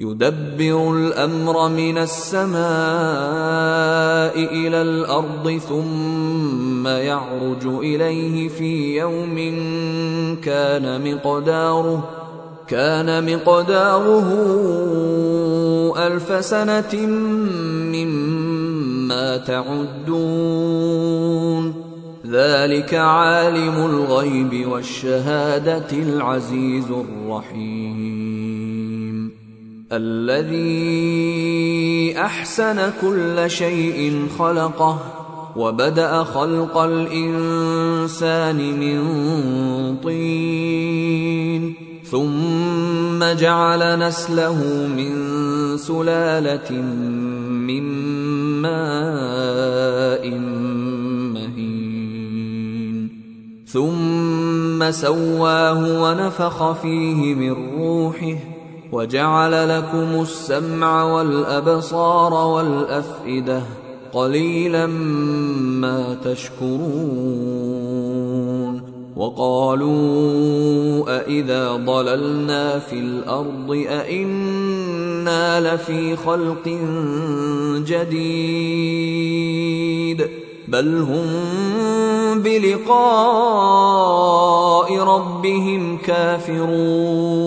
يدبر الأمر من السماء إلى الأرض ثم يعرج إليه في يوم كان مقداره كان مقداره ألف سنة مما تعدون. ذلك عالم الغيب والشهادة العزيز الرحيم. الذي أحسن كل شيء خلقه وبدأ خلق الإنسان من طين ثم جعل نسله من سلالة من ماء مهين ثم سواه ونفخ فيه من روحه وجعل لكم السمع والأبصار والأفئدة قليلا ما تشكرون وقالوا أإذا ضللنا في الأرض أإنا لفي خلق جديد بل هم بلقاء ربهم كافرون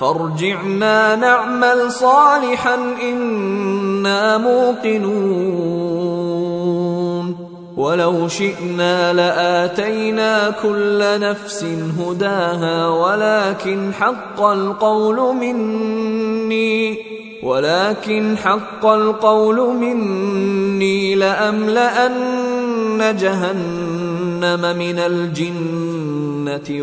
فارجعنا نعمل صالحا إنا موقنون. ولو شئنا لآتينا كل نفس هداها ولكن حق القول مني ولكن حق القول مني لأملأن جهنم من الجنة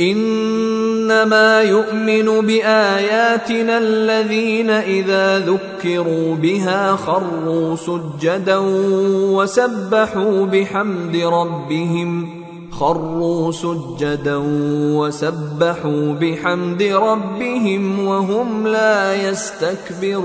إنما يؤمن بآياتنا الذين إذا ذكروا بها خروا سجدا وسبحوا بحمد ربهم خروا سجدا وسبحوا بحمد ربهم وهم لا يستكبرون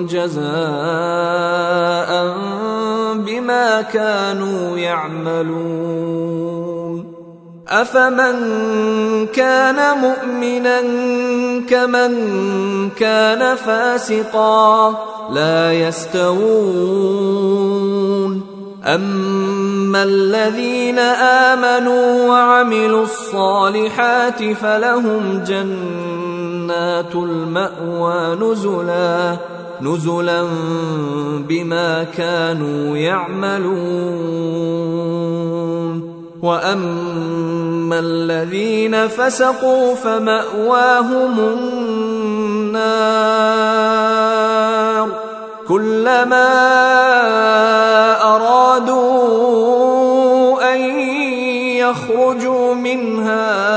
جزاء بما كانوا يعملون. افمن كان مؤمنا كمن كان فاسقا لا يستوون. اما الذين امنوا وعملوا الصالحات فلهم جنات الماوى نزلا نزلا بما كانوا يعملون. وأما الذين فسقوا فمأواهم النار. كلما أرادوا أن يخرجوا منها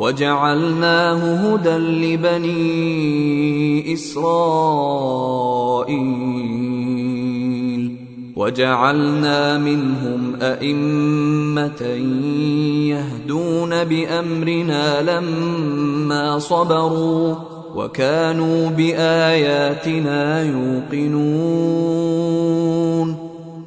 وجعلناه هدى لبني إسرائيل. وجعلنا منهم أئمة يهدون بأمرنا لما صبروا وكانوا بآياتنا يوقنون.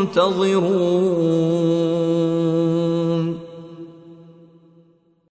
منتظرون.